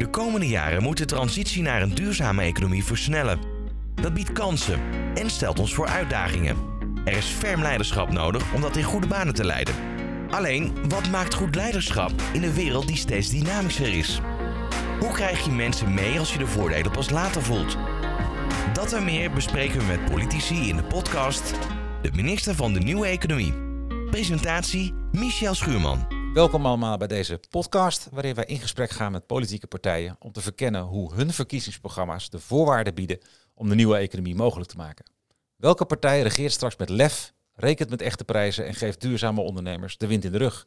De komende jaren moet de transitie naar een duurzame economie versnellen. Dat biedt kansen en stelt ons voor uitdagingen. Er is ferm leiderschap nodig om dat in goede banen te leiden. Alleen, wat maakt goed leiderschap in een wereld die steeds dynamischer is? Hoe krijg je mensen mee als je de voordelen pas later voelt? Dat en meer bespreken we met politici in de podcast De Minister van de Nieuwe Economie. Presentatie Michel Schuurman. Welkom allemaal bij deze podcast, waarin wij in gesprek gaan met politieke partijen om te verkennen hoe hun verkiezingsprogramma's de voorwaarden bieden om de nieuwe economie mogelijk te maken. Welke partij regeert straks met lef, rekent met echte prijzen en geeft duurzame ondernemers de wind in de rug?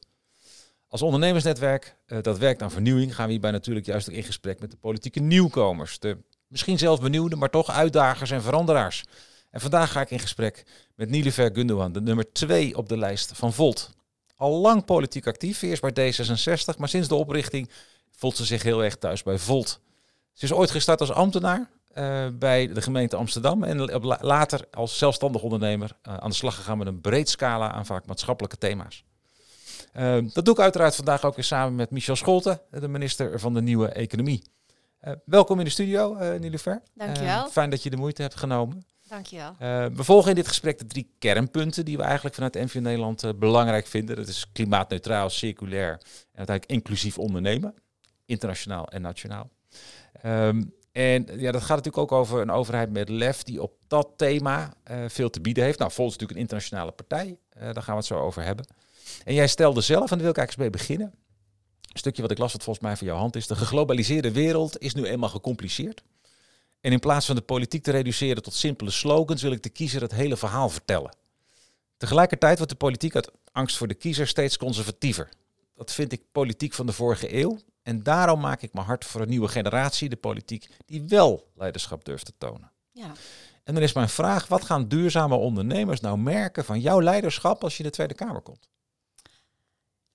Als ondernemersnetwerk uh, dat werkt aan vernieuwing, gaan we hierbij natuurlijk juist ook in gesprek met de politieke nieuwkomers. De misschien zelfs benieuwde, maar toch uitdagers en veranderaars. En vandaag ga ik in gesprek met Nilever Gundogan, de nummer 2 op de lijst van Volt. Al lang politiek actief, eerst bij D66, maar sinds de oprichting voelt ze zich heel erg thuis bij Volt. Ze is ooit gestart als ambtenaar uh, bij de gemeente Amsterdam en later als zelfstandig ondernemer uh, aan de slag gegaan met een breed scala aan vaak maatschappelijke thema's. Uh, dat doe ik uiteraard vandaag ook weer samen met Michel Scholten, de minister van de Nieuwe Economie. welkom in de studio, uh, Nilever. Dankjewel. fijn dat je de moeite hebt genomen. Dankjewel. Uh, we volgen in dit gesprek de drie kernpunten die we eigenlijk vanuit NVO Nederland uh, belangrijk vinden. Dat is klimaatneutraal, circulair en uiteindelijk inclusief ondernemen. Internationaal en nationaal. Um, en ja, dat gaat natuurlijk ook over een overheid met lef die op dat thema uh, veel te bieden heeft. Nou, Volt is natuurlijk een internationale partij. daar gaan we het zo over hebben. En jij stelde zelf, en daar wil ik eigenlijk eens mee beginnen. Een stukje wat ik las wat volgens mij van jouw hand is. De geglobaliseerde wereld is nu eenmaal gecompliceerd. En in plaats van de politiek te reduceren tot simpele slogans, wil ik de kiezer het hele verhaal vertellen. Tegelijkertijd wordt de politiek uit angst voor de kiezer steeds conservatiever. Dat vind ik politiek van de vorige eeuw. En daarom maak ik me hard voor een nieuwe generatie, de politiek, die wel leiderschap durft te tonen. Ja. En dan is mijn vraag, wat gaan duurzame ondernemers nou merken van jouw leiderschap als je de Tweede Kamer komt?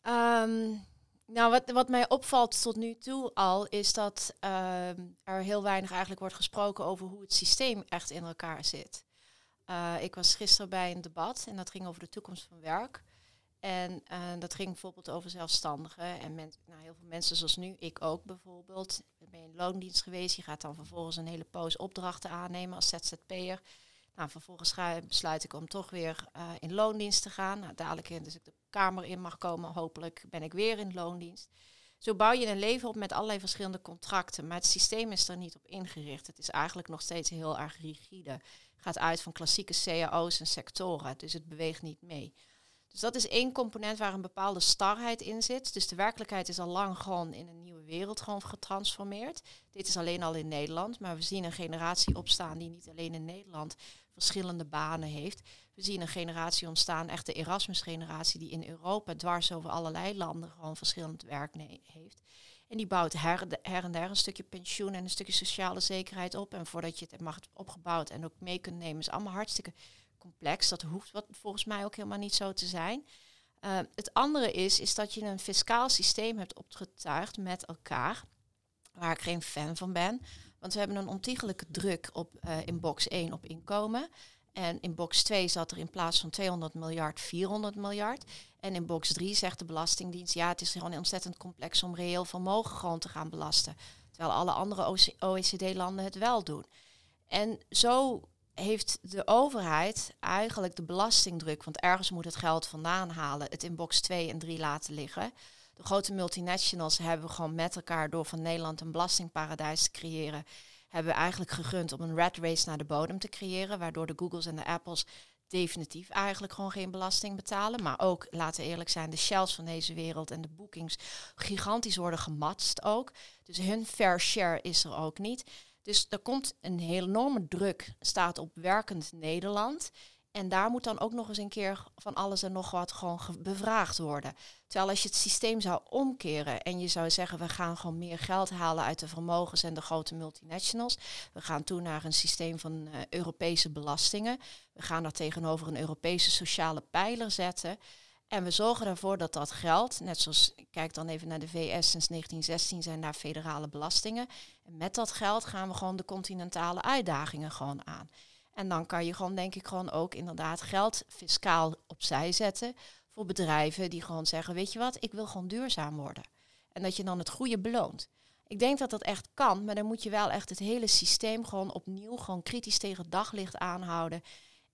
Um, nou, wat, wat mij opvalt tot nu toe al, is dat uh, er heel weinig eigenlijk wordt gesproken over hoe het systeem echt in elkaar zit. Uh, ik was gisteren bij een debat en dat ging over de toekomst van werk. En uh, dat ging bijvoorbeeld over zelfstandigen en men, nou, heel veel mensen zoals nu, ik ook bijvoorbeeld. Ben in loondienst geweest, je gaat dan vervolgens een hele poos opdrachten aannemen als ZZP'er. Nou, vervolgens ga, besluit ik om toch weer uh, in loondienst te gaan. Nou, dadelijk dus ik de kamer in mag komen, hopelijk ben ik weer in loondienst. Zo bouw je een leven op met allerlei verschillende contracten. Maar het systeem is er niet op ingericht. Het is eigenlijk nog steeds heel erg rigide. Gaat uit van klassieke cao's en sectoren. Dus het beweegt niet mee. Dus dat is één component waar een bepaalde starheid in zit. Dus de werkelijkheid is al lang gewoon in een nieuwe wereld gewoon getransformeerd. Dit is alleen al in Nederland, maar we zien een generatie opstaan die niet alleen in Nederland verschillende banen heeft. We zien een generatie ontstaan, echt de Erasmus-generatie, die in Europa dwars over allerlei landen gewoon verschillend werk heeft. En die bouwt her, en der een stukje pensioen en een stukje sociale zekerheid op. En voordat je het mag opgebouwd en ook mee kunt nemen, is allemaal hartstikke complex. Dat hoeft wat volgens mij ook helemaal niet zo te zijn. Uh, het andere is, is dat je een fiscaal systeem hebt opgetuigd met elkaar, waar ik geen fan van ben. Want we hebben een ontiegelijke druk op, uh, in box 1 op inkomen. En in box 2 zat er in plaats van 200 miljard 400 miljard. En in box 3 zegt de Belastingdienst, ja, het is gewoon ontzettend complex om reëel vermogen gewoon te gaan belasten. Terwijl alle andere OECD-landen het wel doen. En zo heeft de overheid eigenlijk de belastingdruk, want ergens moet het geld vandaan halen, het in box 2 en 3 laten liggen. De grote multinationals hebben gewoon met elkaar door van Nederland een belastingparadijs te creëren, hebben eigenlijk gegund om een rat race naar de bodem te creëren, waardoor de Googles en de Apples definitief eigenlijk gewoon geen belasting betalen. Maar ook, laten we eerlijk zijn, de shells van deze wereld en de bookings gigantisch worden gematst ook. Dus hun fair share is er ook niet. Dus er komt een enorme druk, staat op werkend Nederland. En daar moet dan ook nog eens een keer van alles en nog wat gewoon bevraagd worden. Terwijl als je het systeem zou omkeren en je zou zeggen, we gaan gewoon meer geld halen uit de vermogens en de grote multinationals. We gaan toe naar een systeem van uh, Europese belastingen. We gaan daar tegenover een Europese sociale pijler zetten. En we zorgen ervoor dat dat geld, net zoals, kijk dan even naar de VS, sinds 1916 zijn daar federale belastingen. En met dat geld gaan we gewoon de continentale uitdagingen gewoon aan. En dan kan je gewoon, denk ik, gewoon ook inderdaad geld fiscaal opzij zetten voor bedrijven die gewoon zeggen, weet je wat, ik wil gewoon duurzaam worden. En dat je dan het goede beloont. Ik denk dat dat echt kan, maar dan moet je wel echt het hele systeem gewoon opnieuw, gewoon kritisch tegen daglicht aanhouden.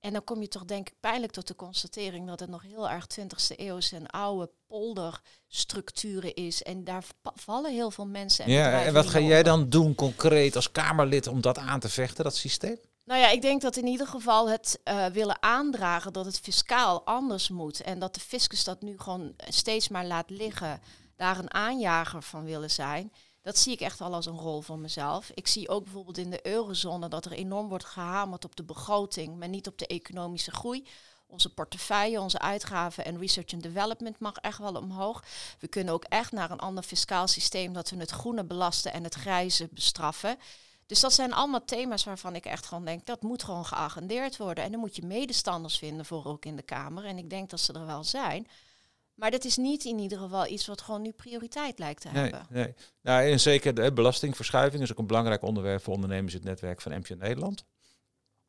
En dan kom je toch denk ik pijnlijk tot de constatering dat het nog heel erg 20e eeuwse en oude polderstructuren is. En daar vallen heel veel mensen. En ja, en wat ga jij dan doen concreet als Kamerlid om dat aan te vechten, dat systeem? Nou ja, ik denk dat in ieder geval het uh, willen aandragen dat het fiscaal anders moet. En dat de fiscus dat nu gewoon steeds maar laat liggen, daar een aanjager van willen zijn. Dat zie ik echt wel als een rol voor mezelf. Ik zie ook bijvoorbeeld in de eurozone dat er enorm wordt gehamerd op de begroting, maar niet op de economische groei. Onze portefeuille, onze uitgaven en research and development mag echt wel omhoog. We kunnen ook echt naar een ander fiscaal systeem dat we het groene belasten en het grijze bestraffen. Dus dat zijn allemaal thema's waarvan ik echt gewoon denk, dat moet gewoon geagendeerd worden. En dan moet je medestanders vinden voor ook in de Kamer. En ik denk dat ze er wel zijn. Maar dat is niet in ieder geval iets wat gewoon nu prioriteit lijkt te hebben. Nee. Nou, en zeker de belastingverschuiving is ook een belangrijk onderwerp voor ondernemers in het netwerk van MTN Nederland.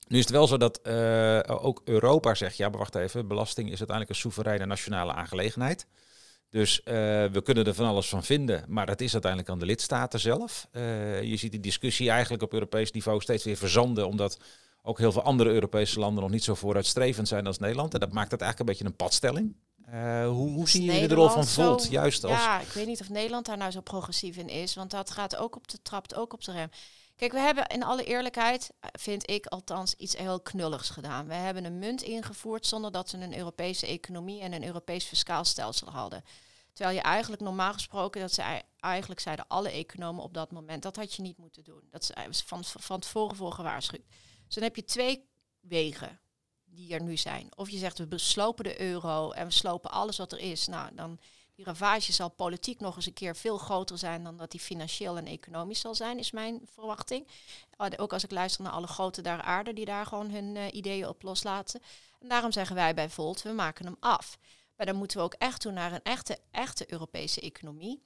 Nu is het wel zo dat uh, ook Europa zegt, ja, maar wacht even, belasting is uiteindelijk een soevereine nationale aangelegenheid. Dus uh, we kunnen er van alles van vinden, maar het is uiteindelijk aan de lidstaten zelf. Uh, je ziet die discussie eigenlijk op Europees niveau steeds weer verzanden, omdat ook heel veel andere Europese landen nog niet zo vooruitstrevend zijn als Nederland. En dat maakt het eigenlijk een beetje een padstelling. Uh, hoe, hoe zie je de rol van Volt juist als... Ja, ik weet niet of Nederland daar nou zo progressief in is, want dat gaat ook op de trapt, ook op de rem. Kijk, we hebben in alle eerlijkheid, vind ik althans, iets heel knulligs gedaan. We hebben een munt ingevoerd zonder dat we een Europese economie en een Europees fiscaal stelsel hadden. Terwijl je eigenlijk normaal gesproken, dat ze eigenlijk zeiden alle economen op dat moment, dat had je niet moeten doen. Dat is van, van tevoren voor gewaarschuwd. Dus dan heb je twee wegen die er nu zijn. Of je zegt we beslopen de euro en we slopen alles wat er is. Nou, dan die ravage zal politiek nog eens een keer veel groter zijn dan dat die financieel en economisch zal zijn, is mijn verwachting. Ah, ook als ik luister naar alle grote daar aarde die daar gewoon hun uh, ideeën op loslaten. En daarom zeggen wij bij Volt, we maken hem af. Maar dan moeten we ook echt toe naar een echte, echte Europese economie.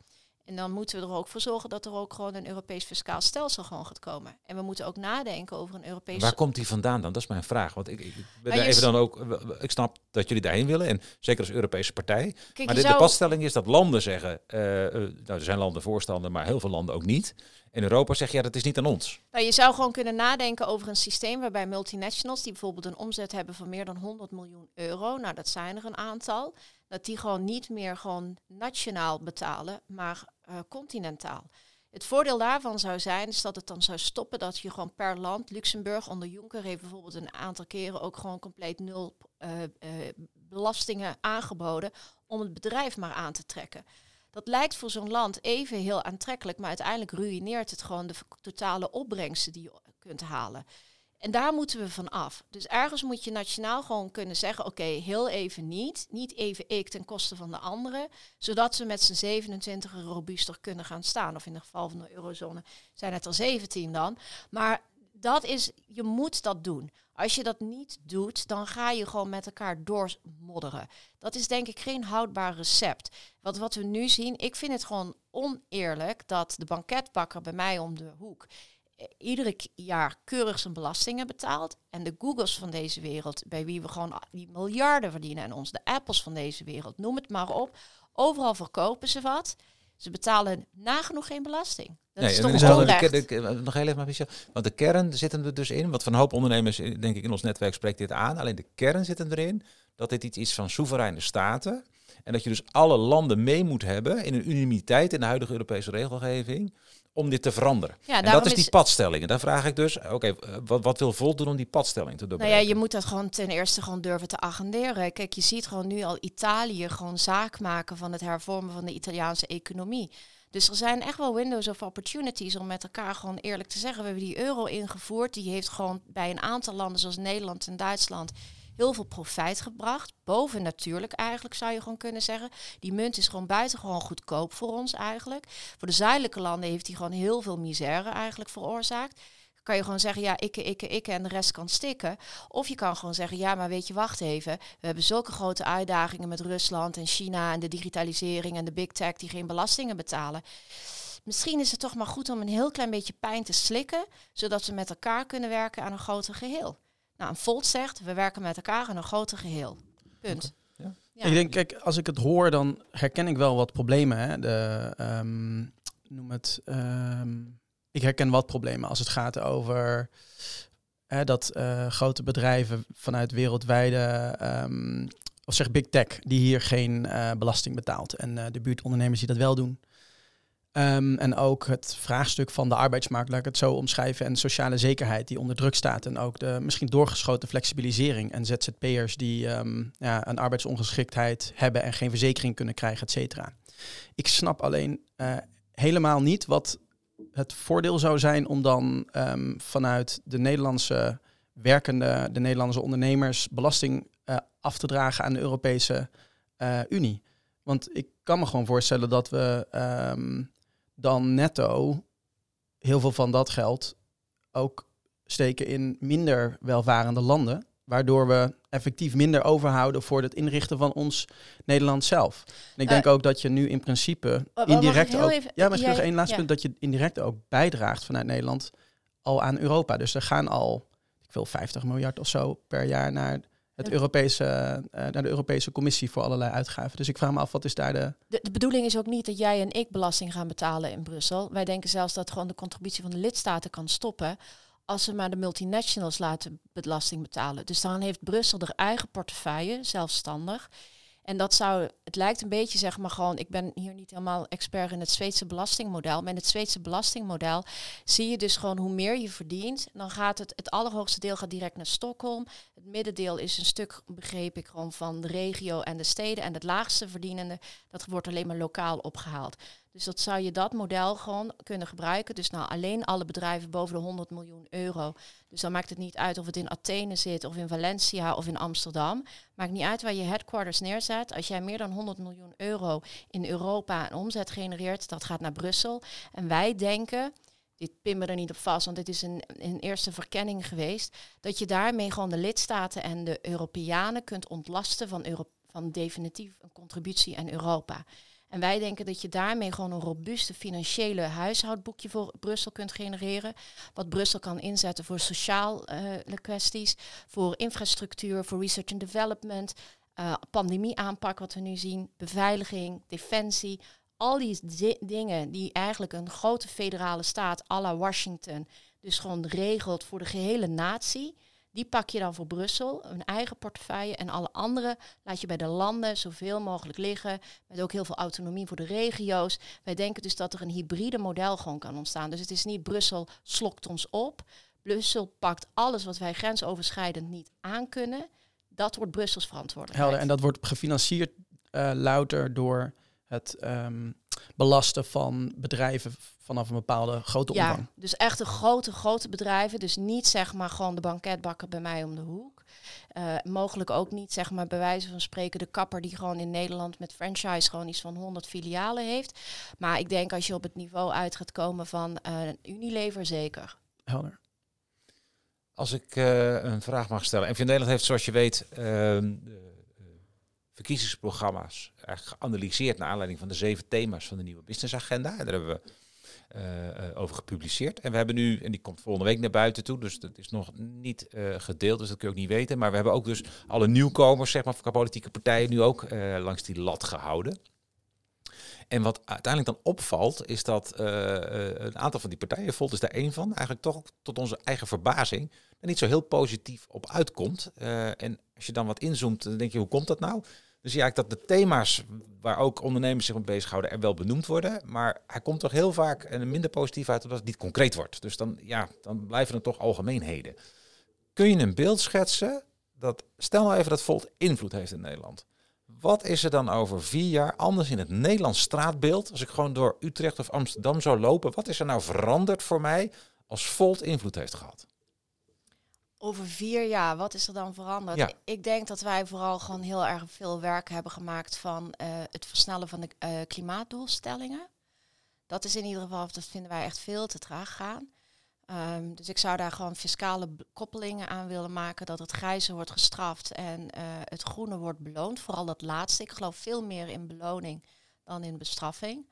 En dan moeten we er ook voor zorgen dat er ook gewoon een Europees fiscaal stelsel gewoon gaat komen. En we moeten ook nadenken over een Europees. Waar komt die vandaan dan? Dat is mijn vraag. Want ik, ik ben even dan ook. Ik snap dat jullie daarheen willen. En zeker als Europese partij. maar de, de padstelling is dat landen zeggen. Uh, nou, er zijn landen voorstander, maar heel veel landen ook niet. In Europa zeg je ja, dat is niet aan ons. Nou, je zou gewoon kunnen nadenken over een systeem waarbij multinationals, die bijvoorbeeld een omzet hebben van meer dan 100 miljoen euro, nou dat zijn er een aantal, dat die gewoon niet meer gewoon nationaal betalen, maar uh, continentaal. Het voordeel daarvan zou zijn is dat het dan zou stoppen dat je gewoon per land, Luxemburg onder Juncker heeft bijvoorbeeld een aantal keren ook gewoon compleet nul uh, uh, belastingen aangeboden om het bedrijf maar aan te trekken. Dat lijkt voor zo'n land even heel aantrekkelijk, maar uiteindelijk ruïneert het gewoon de totale opbrengsten die je kunt halen. En daar moeten we van af. Dus ergens moet je nationaal gewoon kunnen zeggen: oké, heel even niet. Niet even ik ten koste van de anderen. Zodat we met z'n 27 robuuster kunnen gaan staan. Of in het geval van de eurozone zijn het er 17 dan. Maar dat is, je moet dat doen. Als je dat niet doet, dan ga je gewoon met elkaar doormodderen. Dat is denk ik geen houdbaar recept. Wat, wat we nu zien, ik vind het gewoon oneerlijk dat de banketbakker bij mij om de hoek iedere jaar keurig zijn belastingen betaalt. En de Googles van deze wereld, bij wie we gewoon die miljarden verdienen en ons, de Apples van deze wereld, noem het maar op. Overal verkopen ze wat. Ze betalen nagenoeg geen belasting. Dat nee, is toch onrecht? De, de, nog heel even, maar Michel. Want de kern zit er dus in. Wat van een hoop ondernemers, denk ik, in ons netwerk spreekt dit aan. Alleen de kern zit erin dat dit iets is van soevereine staten. En dat je dus alle landen mee moet hebben in een unanimiteit in de huidige Europese regelgeving om dit te veranderen. Ja, en dat is die padstelling. En daar vraag ik dus, oké, eh, wat, wat wil Volt doen om die padstelling te doen? Nou ja, je moet dat gewoon ten eerste gewoon durven te agenderen. Kijk, je ziet gewoon nu al Italië gewoon zaak maken van het hervormen van de Italiaanse economie. Dus er zijn echt wel windows of opportunities om met elkaar gewoon eerlijk te zeggen. We hebben die euro ingevoerd. Die heeft gewoon bij een aantal landen zoals Nederland en Duitsland heel veel profijt gebracht. Boven natuurlijk eigenlijk zou je gewoon kunnen zeggen. Die munt is gewoon buitengewoon goedkoop voor ons eigenlijk. Voor de zuidelijke landen heeft hij gewoon heel veel misère eigenlijk veroorzaakt kan je gewoon zeggen, ja, ikke, ikke, ikke en de rest kan stikken. Of je kan gewoon zeggen, ja, maar weet je, wacht even. We hebben zulke grote uitdagingen met Rusland en China en de digitalisering en de big tech die geen belastingen betalen. Misschien is het toch maar goed om een heel klein beetje pijn te slikken, zodat we met elkaar kunnen werken aan een groter geheel. Nou, een Volt zegt, we werken met elkaar aan een groter geheel. Punt. Ja. Ik denk, kijk, als ik het hoor, dan herken ik wel wat problemen. Hè. De, um, noem het, ehm, ik herken wat problemen als het gaat over dat uh, grote bedrijven vanuit wereldwijde, um, of zeg big tech, die hier geen uh, belasting betaalt. En uh, de buurtondernemers die dat wel doen. Um, en ook het vraagstuk van de arbeidsmarkt, laat ik het zo omschrijven, en sociale zekerheid die onder druk staat. En ook de misschien doorgeschoten flexibilisering en ZZP'ers die um, ja, een arbeidsongeschiktheid hebben en geen verzekering kunnen krijgen, et cetera. Ik snap alleen uh, helemaal niet wat het voordeel zou zijn om dan um, vanuit de Nederlandse werkende, de Nederlandse ondernemers, belasting uh, af te dragen aan de Europese uh, Unie. Want ik kan me gewoon voorstellen dat we dan netto heel veel van dat geld ook steken in minder welvarende landen. Waardoor we effectief minder overhouden voor het inrichten van ons Nederland zelf. En ik denk uh, ook dat je nu in principe indirect ook. Even, ja, misschien nog één laatste ja. punt dat je indirect ook bijdraagt vanuit Nederland al aan Europa. Dus er gaan al, ik wil 50 miljard of zo per jaar naar het Europese, uh, naar de Europese Commissie voor allerlei uitgaven. Dus ik vraag me af, wat is daar de... de... De bedoeling is ook niet dat jij en ik belasting gaan betalen in Brussel. Wij denken zelfs dat gewoon de contributie van de lidstaten kan stoppen als ze maar de multinationals laten belasting betalen. Dus dan heeft Brussel er eigen portefeuille, zelfstandig. En dat zou, het lijkt een beetje zeg maar gewoon, ik ben hier niet helemaal expert in het Zweedse belastingmodel, maar in het Zweedse belastingmodel zie je dus gewoon hoe meer je verdient, dan gaat het, het allerhoogste deel gaat direct naar Stockholm. Het middendeel is een stuk, begreep ik, gewoon van de regio en de steden. En het laagste verdienende, dat wordt alleen maar lokaal opgehaald. Dus dat zou je dat model gewoon kunnen gebruiken. Dus nou alleen alle bedrijven boven de 100 miljoen euro. Dus dan maakt het niet uit of het in Athene zit of in Valencia of in Amsterdam. Maakt niet uit waar je headquarters neerzet. Als jij meer dan 100 miljoen euro in Europa een omzet genereert, dat gaat naar Brussel. En wij denken, dit pin er niet op vast, want dit is een, een eerste verkenning geweest, dat je daarmee gewoon de lidstaten en de Europeanen kunt ontlasten van, van definitief een contributie aan Europa. En wij denken dat je daarmee gewoon een robuuste financiële huishoudboekje voor Brussel kunt genereren. Wat Brussel kan inzetten voor sociale uh, kwesties, voor infrastructuur, voor research and development, uh, pandemieaanpak wat we nu zien, beveiliging, defensie. Al die dingen die eigenlijk een grote federale staat à la Washington dus gewoon regelt voor de gehele natie. Die pak je dan voor Brussel, een eigen portefeuille. En alle andere laat je bij de landen zoveel mogelijk liggen. Met ook heel veel autonomie voor de regio's. Wij denken dus dat er een hybride model gewoon kan ontstaan. Dus het is niet Brussel slokt ons op. Brussel pakt alles wat wij grensoverschrijdend niet aankunnen. Dat wordt Brussels verantwoordelijkheid. Helder, en dat wordt gefinancierd uh, louter door het um, belasten van bedrijven vanaf een bepaalde grote omvang. Ja, dus echt de grote, grote bedrijven. Dus niet zeg maar gewoon de banketbakker bij mij om de hoek. Uh, mogelijk ook niet zeg maar bij wijze van spreken de kapper die gewoon in Nederland met franchise gewoon iets van 100 filialen heeft. Maar ik denk als je op het niveau uit gaat komen van uh, Unilever zeker. Helder. Als ik uh, een vraag mag stellen. En Nederland heeft zoals je weet ehm, verkiezingsprogramma's eigenlijk geanalyseerd naar aanleiding van de zeven thema's van de nieuwe businessagenda. En daar hebben we over gepubliceerd. En we hebben nu, en die komt volgende week naar buiten toe, dus dat is nog niet uh, gedeeld, dus dat kun je ook niet weten. Maar we hebben ook dus alle nieuwkomers, zeg maar, van politieke partijen nu ook langs die lat gehouden. En wat uiteindelijk dan opvalt, is dat een aantal van die partijen, Volt is daar één van, eigenlijk toch tot onze eigen verbazing, er niet zo heel positief op uitkomt. en als je dan wat inzoomt, dan denk je, hoe komt dat nou? Dus ja, dat de thema's waar ook ondernemers zich mee bezighouden er wel benoemd worden. Maar hij komt toch heel vaak en minder positief uit omdat het niet concreet wordt. Dus dan, ja, dan blijven er toch algemeenheden. Kun je een beeld schetsen dat, stel nou even dat Volt invloed heeft in Nederland. Wat is er dan over vier jaar anders in het Nederlands straatbeeld? Als ik gewoon door Utrecht of Amsterdam zou lopen, wat is er nou veranderd voor mij als Volt invloed heeft gehad? Over vier jaar, wat is er dan veranderd? Ja. Ik denk dat wij vooral gewoon heel erg veel werk hebben gemaakt van uh, het versnellen van de uh, klimaatdoelstellingen. Dat is in ieder geval, dat vinden wij echt veel te traag gaan. Um, dus ik zou daar gewoon fiscale koppelingen aan willen maken, dat het grijze wordt gestraft en uh, het groene wordt beloond. Vooral dat laatste. Ik geloof veel meer in beloning dan in bestraffing.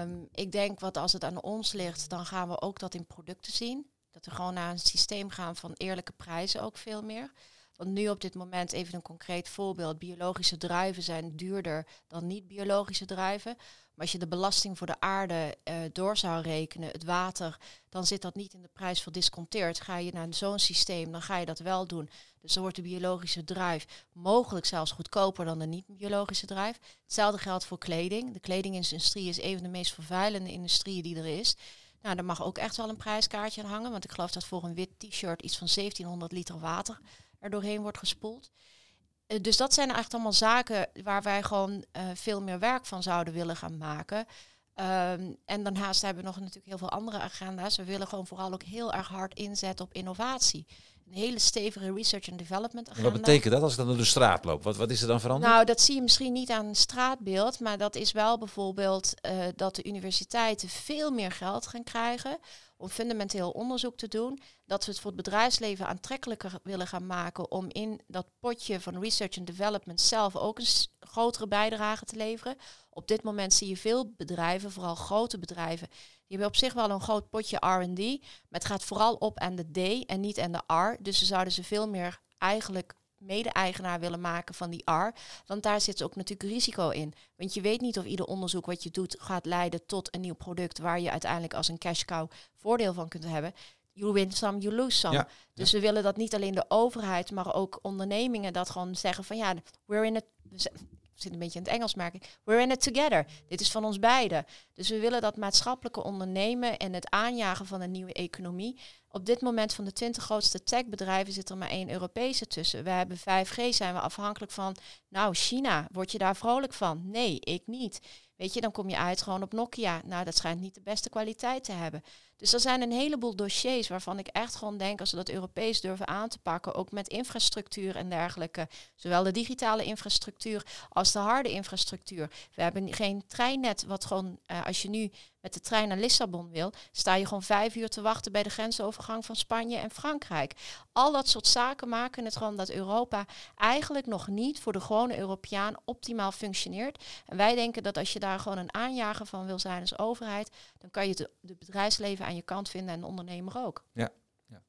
Um, ik denk wat als het aan ons ligt, dan gaan we ook dat in producten zien. Dat we gewoon naar een systeem gaan van eerlijke prijzen ook veel meer. Want nu op dit moment, even een concreet voorbeeld, biologische druiven zijn duurder dan niet-biologische druiven. Maar als je de belasting voor de aarde uh, door zou rekenen, het water, dan zit dat niet in de prijs verdisconteerd. Ga je naar zo'n systeem, dan ga je dat wel doen. Dus dan wordt de biologische druif mogelijk zelfs goedkoper dan de niet-biologische druif. Hetzelfde geldt voor kleding. De kledingindustrie is een van de meest vervuilende industrieën die er is. Nou, daar mag ook echt wel een prijskaartje aan hangen, want ik geloof dat voor een wit t-shirt iets van 1700 liter water er doorheen wordt gespoeld. Eh, dus dat zijn echt allemaal zaken waar wij gewoon uh, veel meer werk van zouden willen gaan maken. Um, en daarnaast hebben we nog natuurlijk heel veel andere agenda's. We willen gewoon vooral ook heel erg hard inzetten op innovatie een hele stevige research and development agenda. wat betekent dat als ik dan door de straat loop? Wat, wat is er dan veranderd? Nou, dat zie je misschien niet aan een straatbeeld, maar dat is wel bijvoorbeeld uh, dat de universiteiten veel meer geld gaan krijgen om fundamenteel onderzoek te doen. Dat we het voor het bedrijfsleven aantrekkelijker willen gaan maken om in dat potje van research and development zelf ook een grotere bijdrage te leveren. Op dit moment zie je veel bedrijven, vooral grote bedrijven, die hebben op zich wel een groot potje R&D, maar het gaat vooral op aan de D en niet aan de R. Dus ze zouden ze veel meer eigenlijk mede-eigenaar willen maken van die R. Want daar zit ook natuurlijk risico in. Want je weet niet of ieder onderzoek wat je doet gaat leiden tot een nieuw product waar je uiteindelijk als een cash cow voordeel van kunt hebben. You win some, you lose some. dus we willen dat niet alleen de overheid, maar ook ondernemingen dat gewoon zeggen van ja, we're in it zit een beetje in het Engels maken. We're in it together. Dit is van ons beiden. Dus we willen dat maatschappelijke ondernemen en het aanjagen van een nieuwe economie. Op dit moment van de 20 grootste techbedrijven zit er maar één Europese tussen. We hebben 5G, zijn we afhankelijk van. Nou, China, word je daar vrolijk van? Nee, ik niet. Weet je, dan kom je uit gewoon op Nokia. Nou, dat schijnt niet de beste kwaliteit te hebben. Dus er zijn een heleboel dossiers waarvan ik echt gewoon denk, als we dat Europees durven aan te pakken, ook met infrastructuur en dergelijke, zowel de digitale infrastructuur als de harde infrastructuur. We hebben geen treinnet wat gewoon, uh, als je nu met de trein naar Lissabon wil, sta je gewoon vijf uur te wachten bij de grensovergang van Spanje en Frankrijk. Al dat soort zaken maken het gewoon dat Europa eigenlijk nog niet voor de gewone Europeaan optimaal functioneert. En wij denken dat als je daar gewoon een aanjager van wil zijn als overheid, dan kan je het de bedrijfsleven aan je kant vinden en de ondernemer ook. Ja.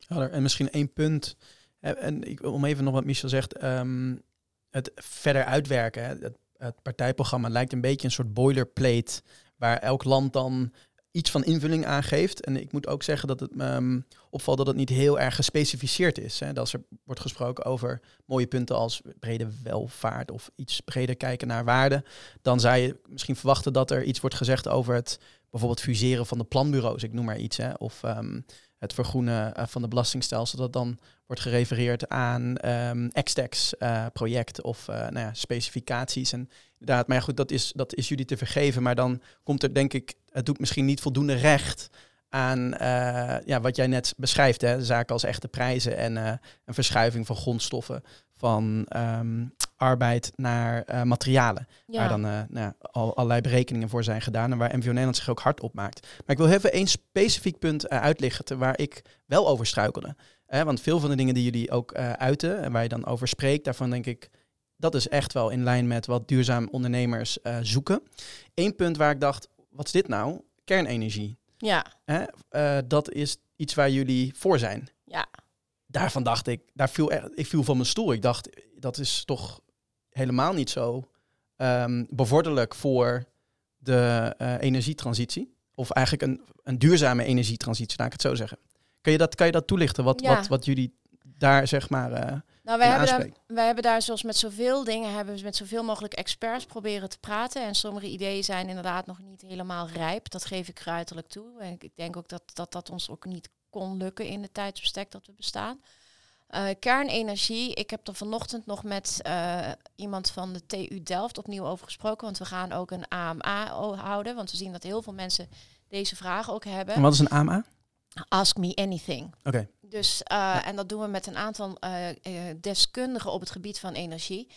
ja. En misschien één punt. En ik, om even nog wat Michel zegt, um, het verder uitwerken. Het, het partijprogramma lijkt een beetje een soort boilerplate waar elk land dan iets van invulling aangeeft. En ik moet ook zeggen dat het me ehm, opvalt dat het niet heel erg gespecificeerd is. Hè. Als er wordt gesproken over mooie punten als brede welvaart of iets breder kijken naar waarde, dan zou je misschien verwachten dat er iets wordt gezegd over het bijvoorbeeld fuseren van de planbureaus, ik noem maar iets. Hè. Of um, het vergroenen uh, van de belastingstelsel, dat dan wordt gerefereerd aan um, ehm, X-Tax-project uh, of uh, nou ja, specificaties. En inderdaad, maar goed, dat is, dat is jullie te vergeven. Maar dan komt er, denk ik, het doet misschien niet voldoende recht aan ja, wat jij net beschrijft. Hè, zaken als echte prijzen en een verschuiving van grondstoffen, van um, arbeid naar uh, materialen. Ja. Waar dan uh, nou, al, allerlei berekeningen voor zijn gedaan en waar MVO Nederland zich ook hard op maakt. Maar ik wil even één specifiek punt uh, uitlichten waar ik wel over struikelde. want veel van de dingen die jullie ook uiten en waar je dan over spreekt, daarvan denk ik, dat is echt wel in lijn met wat duurzaam ondernemers zoeken. Eén punt waar ik dacht, wat is dit nou? Kernenergie. Ja. dat is iets waar jullie voor zijn. Ja. Daarvan dacht ik, daar viel echt, ik viel van mijn stoel. Ik dacht, dat is toch helemaal niet zo um, bevorderlijk voor de uh, energietransitie. Of eigenlijk een, een duurzame energietransitie, laat ik het zo zeggen. Kan je dat, kan je dat toelichten, wat, ja. wat, wat jullie daar zeg maar uh, nou, wij hebben, daar, wij hebben daar zoals met zoveel dingen, hebben we met zoveel mogelijk experts proberen te praten. En sommige ideeën zijn inderdaad nog niet helemaal rijp. Dat geef ik ruiterlijk toe. En ik denk ook dat dat, dat ons ook niet kon lukken in de tijdsbestek dat we bestaan. Uh, kernenergie, ik heb er vanochtend nog met uh, iemand van de TU Delft opnieuw over gesproken, want we gaan ook een AMA houden, want we zien dat heel veel mensen deze vragen ook hebben. En wat is een AMA? Ask me anything. Oké. Okay. Dus, uh, ja. en dat doen we met een aantal deskundigen op het gebied van energie.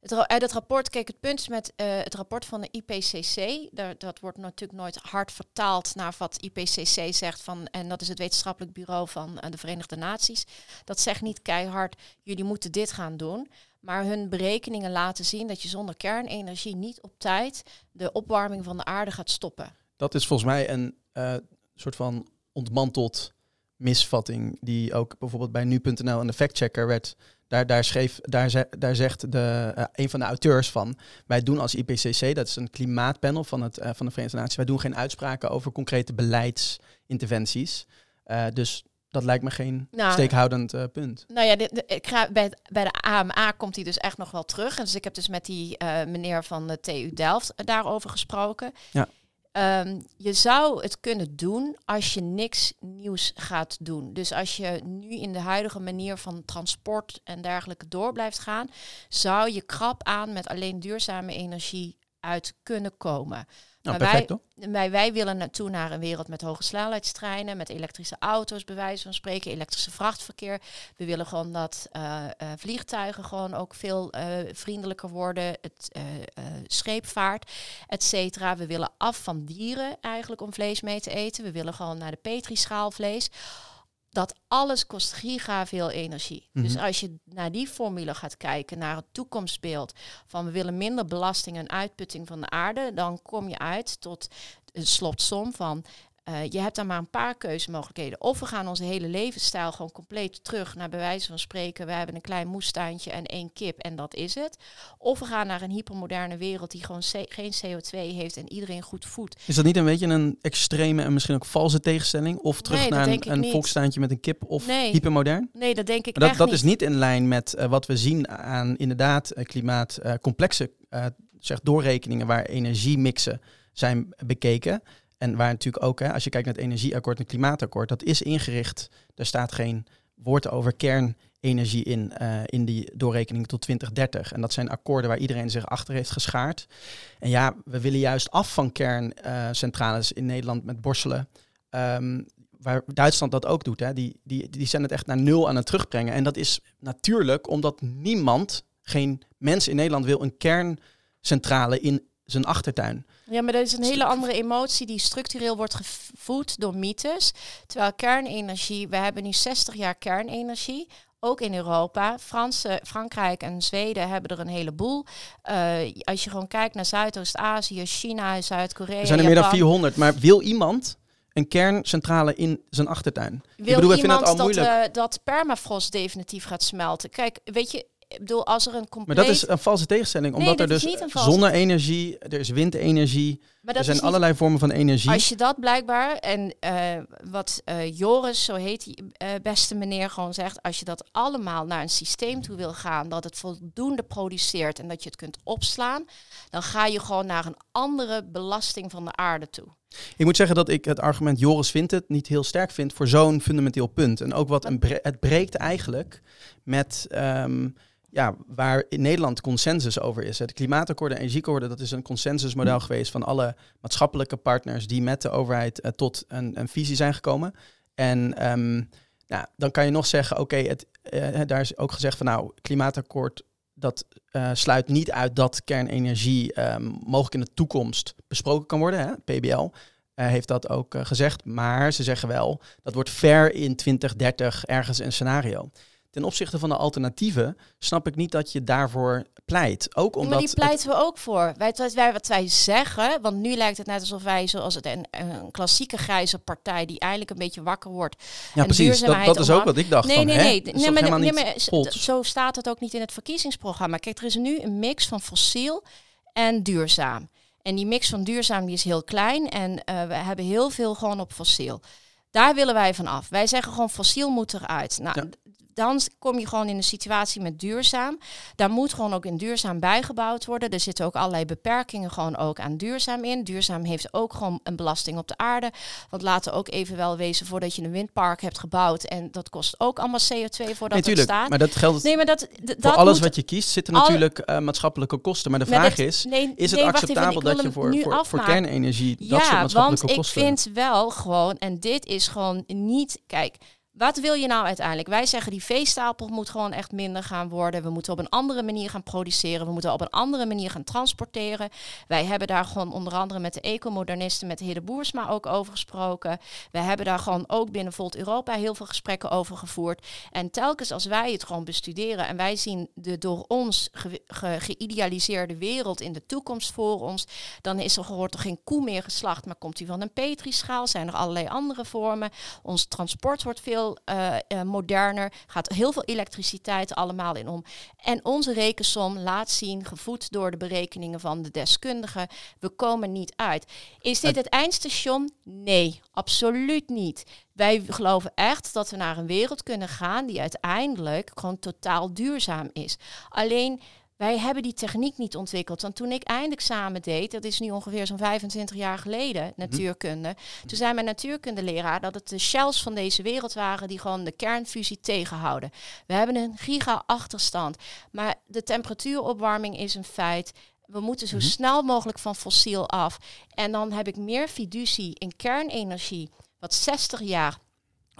Het, uit het rapport, kijk, het punt met uh, het rapport van de IPCC, daar, dat wordt natuurlijk nooit hard vertaald naar wat IPCC zegt van, en dat is het wetenschappelijk bureau van uh, de Verenigde Naties. Dat zegt niet keihard, jullie moeten dit gaan doen. Maar hun berekeningen laten zien dat je zonder kernenergie niet op tijd de opwarming van de aarde gaat stoppen. Dat is volgens mij een uh, soort van ontmanteld misvatting die ook bijvoorbeeld bij nu.nl en de factchecker werd Daar, daar, schreef, daar, daar zegt de, eh, een van de auteurs van, wij doen als IPCC, dat is een klimaatpanel van, het, eh, van de Verenigde Naties, wij doen geen uitspraken over concrete beleidsinterventies. Eh, dus dat lijkt me geen Nou, steekhoudend punt. Nou ja, ik ga, bij, bij de AMA komt hij dus echt nog wel terug. En dus ik heb dus met die meneer van de TU Delft daarover gesproken. Ja. Ehm, je zou het kunnen doen als je niks nieuws gaat doen. Dus als je nu in de huidige manier van transport en dergelijke door blijft gaan, zou je krap aan met alleen duurzame energie uit kunnen komen. Nou, Maar perfect wij-? Wij, wij willen naartoe naar een wereld met hoge snelheidstreinen, met elektrische auto's, bij wijze van spreken, elektrische vrachtverkeer. We willen gewoon dat eh, eh, vliegtuigen gewoon ook veel eh, vriendelijker worden, het scheepvaart, et cetera. We willen af van dieren eigenlijk om vlees mee te eten. We willen gewoon naar de petrischaal vlees. Dat alles kost giga veel energie. Dus Mhm. als je naar die formule gaat kijken, naar het toekomstbeeld van we willen minder belasting en uitputting van de aarde, dan kom je uit tot een slotsom van eh, je hebt dan maar een paar keuzemogelijkheden. Of we gaan onze hele levensstijl gewoon compleet terug naar bij wijze van spreken. We hebben een klein moestuintje en één kip en dat is het. Of we gaan naar een hypermoderne wereld die gewoon geen CO2 heeft en iedereen goed voedt. Is dat niet een beetje een extreme en misschien ook valse tegenstelling? Of terug Nee, naar een, een niet. volkstuintje met een kip of Nee. hypermodern? Nee, dat denk ik Maar dat, echt dat niet. is niet in lijn met eh, wat we zien aan inderdaad eh, klimaat complexe zeg doorrekeningen waar energiemixen zijn bekeken. En waar natuurlijk ook, hè, als je kijkt naar het energieakkoord en het klimaatakkoord, dat is ingericht. Er staat geen woord over kernenergie in, eh, in die doorrekening tot 2030. En dat zijn akkoorden waar iedereen zich achter heeft geschaard. En ja, we willen juist af van kerncentrales in Nederland met Borselen. Ehm, waar Duitsland dat ook doet. Hè. Die, die, die zijn het echt naar nul aan het terugbrengen. En dat is natuurlijk omdat niemand, geen mens in Nederland wil een kerncentrale in zijn achtertuin. Ja, maar dat is een hele andere emotie die structureel wordt gevoed door mythes. Terwijl kernenergie, we hebben nu 60 jaar kernenergie. Ook in Europa. Franse, Frankrijk en Zweden hebben er een heleboel. Eh, als je gewoon kijkt naar Zuidoost-Azië, China, Zuid-Korea. Er zijn er meer dan Japan. 400. Maar wil iemand een kerncentrale in zijn achtertuin? Wil ik bedoel, ik vind iemand het al dat, moeilijk. eh, dat permafrost definitief gaat smelten? Kijk, weet je, ik bedoel, als er een maar compleet... dat is een valse tegenstelling. Omdat dat er dus zonne-energie, er is windenergie. maar Er zijn allerlei vormen van energie. Als je dat blijkbaar, en eh, wat eh, Joris, zo heet die eh, beste meneer, gewoon zegt, als je dat allemaal naar een systeem toe wil gaan, dat het voldoende produceert en dat je het kunt opslaan, dan ga je gewoon naar een andere belasting van de aarde toe. Ik moet zeggen dat ik het argument Joris vindt het niet heel sterk vind voor zo'n fundamenteel punt. En ook wat een bre- het breekt eigenlijk met ehm, ja, waar in Nederland consensus over is. Het klimaatakkoord en energieakkoorden, dat is een consensusmodel geweest van alle maatschappelijke partners die met de overheid eh, tot een, een visie zijn gekomen. En ehm, nou, dan kan je nog zeggen, oké, het eh, daar is ook gezegd van nou, klimaatakkoord dat eh, sluit niet uit dat kernenergie ehm, mogelijk in de toekomst besproken kan worden. Hè? PBL heeft dat ook gezegd. Maar ze zeggen wel, dat wordt ver in 2030 ergens een scenario. Ten opzichte van de alternatieven snap ik niet dat je daarvoor pleit. Ook omdat maar die het- pleiten we ook voor. Wij, wat, wij, wat wij zeggen, want nu lijkt het net alsof wij zoals het een, een klassieke grijze partij die eindelijk een beetje wakker wordt. ja, en precies. Dat, is ook wat ik dacht. Nee, van, nee, hè? nee. Nee, maar, nee, maar pols? zo staat het ook niet in het verkiezingsprogramma. Kijk, er is nu een mix van fossiel en duurzaam. En die mix van duurzaam die is heel klein en eh, we hebben heel veel gewoon op fossiel. Daar willen wij van af. Wij zeggen gewoon fossiel moet eruit. Nou, Ja. Dan kom je gewoon in een situatie met duurzaam. Daar moet gewoon ook in duurzaam bijgebouwd worden. Er zitten ook allerlei beperkingen gewoon ook aan duurzaam in. Duurzaam heeft ook gewoon een belasting op de aarde. Want laten we ook even wel wezen voordat je een windpark hebt gebouwd. En dat kost ook allemaal CO2 voordat Nee, het staat. Maar dat geldt Nee, maar dat, d- voor dat alles moet- wat je kiest. Zitten natuurlijk eh, maatschappelijke kosten. Maar de maar vraag dat- is, nee, is het even, acceptabel dat je voor, voor, kernenergie dat soort Ja, want maatschappelijke ik kosten... vind wel gewoon, en dit is gewoon niet, kijk, wat wil je nou uiteindelijk? Wij zeggen die veestapel moet gewoon echt minder gaan worden. We moeten op een andere manier gaan produceren. We moeten op een andere manier gaan transporteren. Wij hebben daar gewoon onder andere met de ecomodernisten, met Hidde Boersma ook over gesproken. We hebben daar gewoon ook binnen Volt Europa heel veel gesprekken over gevoerd. En telkens als wij het gewoon bestuderen en wij zien de door ons ge- ge- geïdealiseerde wereld in de toekomst voor ons, dan is er, er geen koe meer geslacht, maar komt die van een petrischaal? Zijn er allerlei andere vormen? Ons transport wordt veel uh, uh, moderner, gaat heel veel elektriciteit allemaal in om. En onze rekensom laat zien, gevoed door de berekeningen van de deskundigen, we komen niet uit. Is dit het eindstation? Nee, absoluut niet. Wij geloven echt dat we naar een wereld kunnen gaan die uiteindelijk gewoon totaal duurzaam is. Alleen wij hebben die techniek niet ontwikkeld. Want toen ik eindexamen deed, dat is nu ongeveer zo'n 25 jaar geleden, mhm. natuurkunde. Toen zei mijn natuurkundeleraar dat het de shells van deze wereld waren die gewoon de kernfusie tegenhouden. We hebben een giga-achterstand. Maar de temperatuuropwarming is een feit. We moeten zo mhm. snel mogelijk van fossiel af. En dan heb ik meer fiducie in kernenergie, wat 60 jaar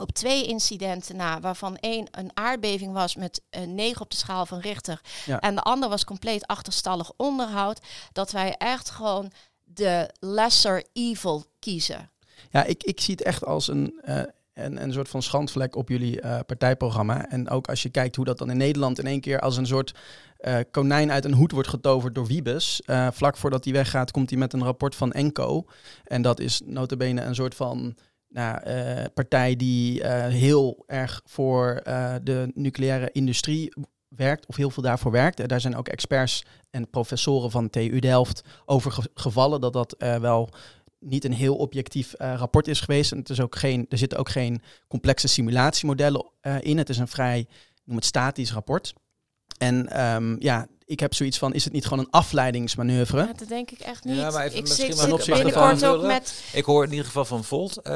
op twee incidenten na, waarvan één een aardbeving was met een 9 op de schaal van Richter. En de ander was compleet achterstallig onderhoud. Dat wij echt gewoon de lesser evil kiezen. Ja, ik, ik zie het echt als een, uh, een, een soort van schandvlek op jullie uh, partijprogramma. En ook als je kijkt hoe dat dan in Nederland in één keer als een soort uh, konijn uit een hoed wordt getoverd door Wiebes. vlak voordat hij weggaat, komt hij met een rapport van Enco. En dat is notabene een soort van nou, uh, partij die uh, heel erg voor uh, de nucleaire industrie werkt, of heel veel daarvoor werkt. daar zijn ook experts en professoren van TU Delft over ge gevallen dat dat wel niet een heel objectief rapport is geweest. En het is ook geen, er zitten ook geen complexe simulatiemodellen in. Het is een vrij, noem het statisch rapport. En um, ja, ik heb zoiets van, is het niet gewoon een afleidingsmanoeuvre? Ja, dat denk ik echt niet. Ja, maar even, ik misschien zit maar binnenkort ook met... Ik hoor in ieder geval van Volt uh,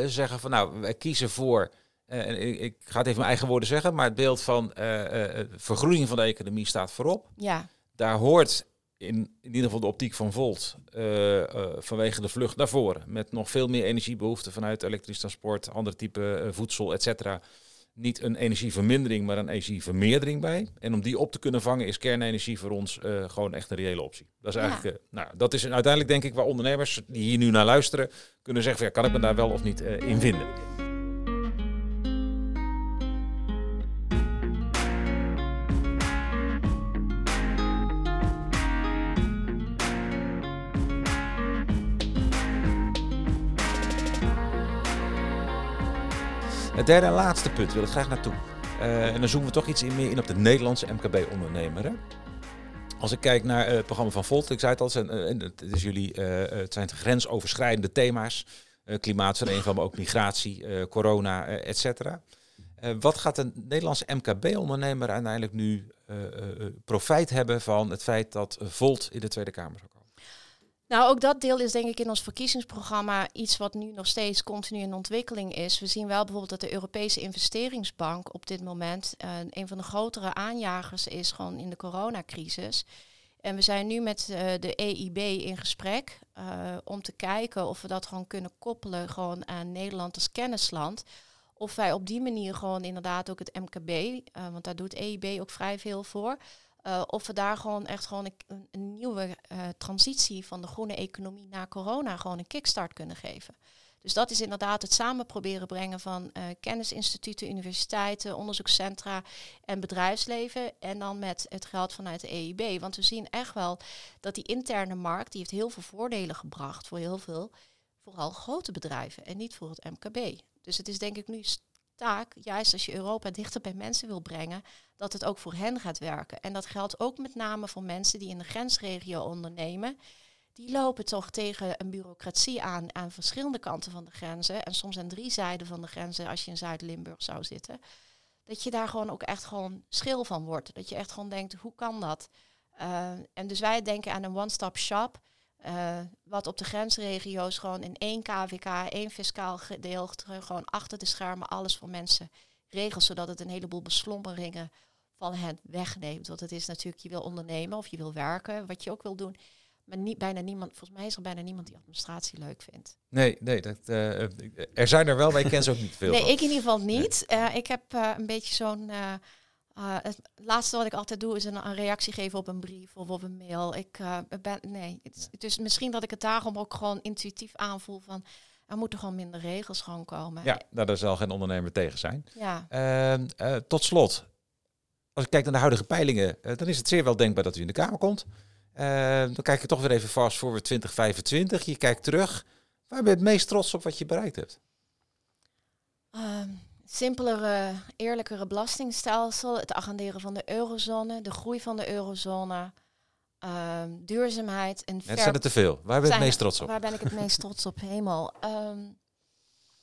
uh, zeggen van, nou, wij kiezen voor... Uh, ik, ik, ga het even mijn eigen woorden zeggen, maar het beeld van vergroening van de economie staat voorop. Ja. Daar hoort in, in ieder geval de optiek van Volt vanwege de vlucht naar voren. Met nog veel meer energiebehoeften vanuit elektrisch transport, andere type voedsel, et cetera niet een energievermindering, maar een energievermeerdering bij. En om die op te kunnen vangen is kernenergie voor ons uh, gewoon echt een reële optie. Dat is eigenlijk, uh, nou, dat is uiteindelijk denk ik waar ondernemers die hier nu naar luisteren kunnen zeggen, van, ja, kan ik me daar wel of niet uh, in vinden. Derde en laatste punt wil ik graag naartoe. Uh, en dan zoomen we toch iets meer in op de Nederlandse MKB-ondernemer. Als ik kijk naar het programma van Volt, ik zei het al, het, het, is jullie, het zijn grensoverschrijdende thema's. Uh, klimaatverandering, maar ook migratie, corona, et cetera. wat gaat een Nederlandse MKB-ondernemer uiteindelijk nu profijt hebben van het feit dat Volt in de Tweede Kamer? Nou, ook dat deel is denk ik in ons verkiezingsprogramma iets wat nu nog steeds continu in ontwikkeling is. We zien wel bijvoorbeeld dat de Europese investeringsbank op dit moment uh, een van de grotere aanjagers is gewoon in de coronacrisis. En we zijn nu met uh, de EIB in gesprek uh, om te kijken of we dat gewoon kunnen koppelen gewoon aan Nederland als kennisland. Of wij op die manier gewoon inderdaad ook het MKB, want daar doet EIB ook vrij veel voor uh, of we daar gewoon echt gewoon een, nieuwe uh, transitie van de groene economie na corona gewoon een kickstart kunnen geven. Dus dat is inderdaad het samen proberen brengen van uh, kennisinstituten, universiteiten, onderzoekscentra en bedrijfsleven. En dan met het geld vanuit de EIB. Want we zien echt wel dat die interne markt, die heeft heel veel voordelen gebracht voor heel veel, vooral grote bedrijven en niet voor het MKB. Dus het is denk ik nu taak, juist als je Europa dichter bij mensen wil brengen, dat het ook voor hen gaat werken. En dat geldt ook met name voor mensen die in de grensregio ondernemen. Die lopen toch tegen een bureaucratie aan aan verschillende kanten van de grenzen. En soms aan drie zijden van de grenzen als je in Zuid-Limburg zou zitten. Dat je daar gewoon ook echt gewoon schil van wordt. Dat je echt gewoon denkt, hoe kan dat? Uh, en dus wij denken aan een one-stop shop. Uh, wat op de grensregio's gewoon in één KVK, één fiscaal gedeelte, gewoon achter de schermen alles voor mensen regelt, zodat het een heleboel beslommeringen van hen wegneemt. Want het is natuurlijk, je wil ondernemen of je wil werken, wat je ook wil doen. Maar niet, bijna niemand, volgens mij is er bijna niemand die administratie leuk vindt. Nee, nee dat, uh, er zijn er wel, maar ik ken ze ook niet veel. nee, ik in ieder geval niet. Uh, ik heb een beetje zo'n uh, het laatste wat ik altijd doe is een, een, reactie geven op een brief of op een mail. Ik uh, ben, nee, het, is misschien dat ik het daarom ook gewoon intuïtief aanvoel van er moeten gewoon minder regels gewoon komen. Ja, nou, daar zal geen ondernemer tegen zijn. Ja. Uh, tot slot, als ik kijk naar de huidige peilingen, dan is het zeer wel denkbaar dat u in de Kamer komt. dan kijk je toch weer even vast voor 2025. Je kijkt terug. Waar ben je het meest trots op wat je bereikt hebt? Ehm, simpelere, eerlijkere belastingstelsel, het agenderen van de eurozone, de groei van de eurozone, ehm, duurzaamheid en Het zijn er te veel. Waar ben je het meest trots op? Waar ben ik het meest trots op? Hemel. Ehm,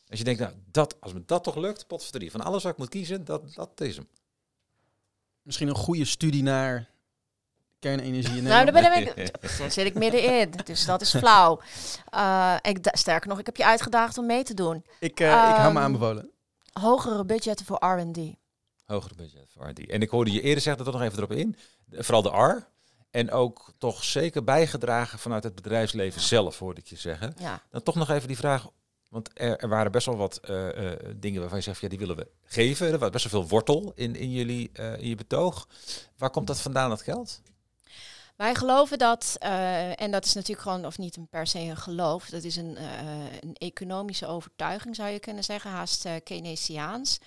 Als je denkt, nou, dat, als me dat toch lukt, potverdorie. Van alles wat ik moet kiezen, dat, dat is hem. Misschien een goede studie naar kernenergie in nou, daar ben ik, daar zit ik middenin, dus dat is flauw. Eh, ik, sterker nog, ik heb je uitgedaagd om mee te doen. Ik, eh, ik hou me Ehm, aanbevolen. Hogere budgetten voor R&D. Hogere budget voor R&D. En ik hoorde je eerder zeggen, toch nog even erop in. Vooral de R. En ook toch zeker bijgedragen vanuit het bedrijfsleven zelf, hoorde ik je zeggen. Ja. Dan toch nog even die vraag. Want er, er waren best wel wat eh, eh, dingen waarvan je zegt, ja, die willen we geven. Er was best wel veel wortel in, in, jullie, eh, in je betoog. Waar komt dat vandaan, dat geld? Wij geloven dat, eh, en dat is natuurlijk gewoon, of niet een per se een geloof, dat is een, eh, een economische overtuiging zou je kunnen zeggen, haast eh Keynesiaans.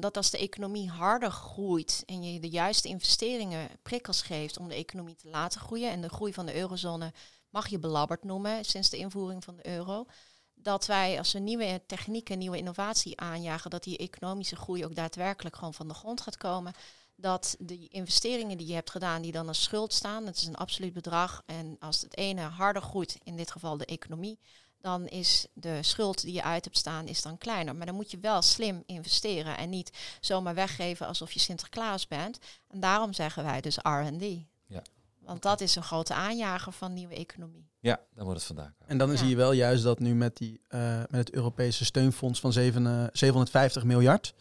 Dat als de economie harder groeit en je de juiste investeringen prikkels geeft om de economie te laten groeien, en de groei van de eurozone mag je belabberd noemen sinds de invoering van de euro, dat wij als we nieuwe technieken, nieuwe innovatie aanjagen, dat die economische groei ook daadwerkelijk gewoon van de grond gaat komen dat de investeringen die je hebt gedaan, die dan als schuld staan, dat is een absoluut bedrag. En als het ene harder groeit, in dit geval de economie, dan is de schuld die je uit hebt staan, is dan kleiner. Maar dan moet je wel slim investeren en niet zomaar weggeven alsof je Sinterklaas bent. En daarom zeggen wij dus R&D. Ja. Want dat is een grote aanjager van nieuwe economie. Ja, dan wordt het vandaan. komen. En dan Ja. zie je wel juist dat nu met, die, eh, met het Europese steunfonds van zeven, eh, 750 miljard,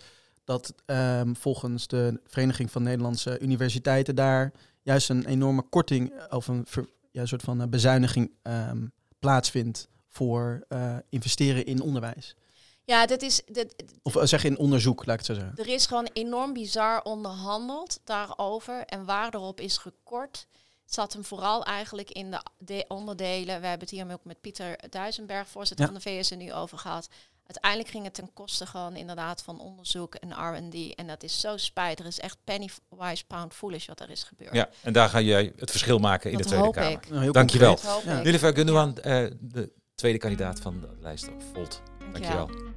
dat ehm, volgens de Vereniging van Nederlandse Universiteiten daar juist een enorme korting eh, of een, ver- ja, een soort van eh, bezuiniging ehm, plaatsvindt voor eh, investeren in onderwijs. Ja, dat is, dat, Of zeg in onderzoek, laat ik het zo zeggen. Er is gewoon enorm bizar onderhandeld daarover. En waar erop is gekort, zat hem vooral eigenlijk in de, de onderdelen. We hebben het hier ook met Pieter Duisenberg, voorzitter Ja. van de VSNU, over gehad. Uiteindelijk ging het ten koste gewoon inderdaad van onderzoek en R&D. En dat is zo spijt. Er is echt penny wise, pound foolish wat er is gebeurd. Ja, en daar ga jij het verschil maken in dat de Tweede Kamer. ik. Nou, Dankjewel. concreet. Dat hoop Ja. Nilüfer Gundogan, eh de tweede kandidaat van de lijst op Volt. Dankjewel. Dankjewel.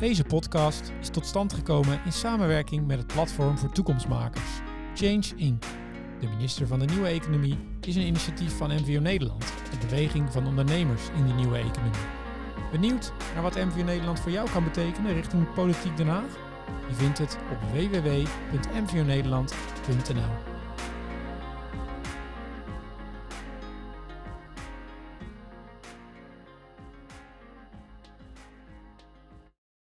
Deze podcast is tot stand gekomen in samenwerking met het platform voor toekomstmakers, Change Inc. De minister van de Nieuwe Economie is een initiatief van MVO Nederland, de beweging van ondernemers in de nieuwe economie. Benieuwd naar wat MVO Nederland voor jou kan betekenen richting politiek Den Haag? Je vindt het op www.mvonederland.nl.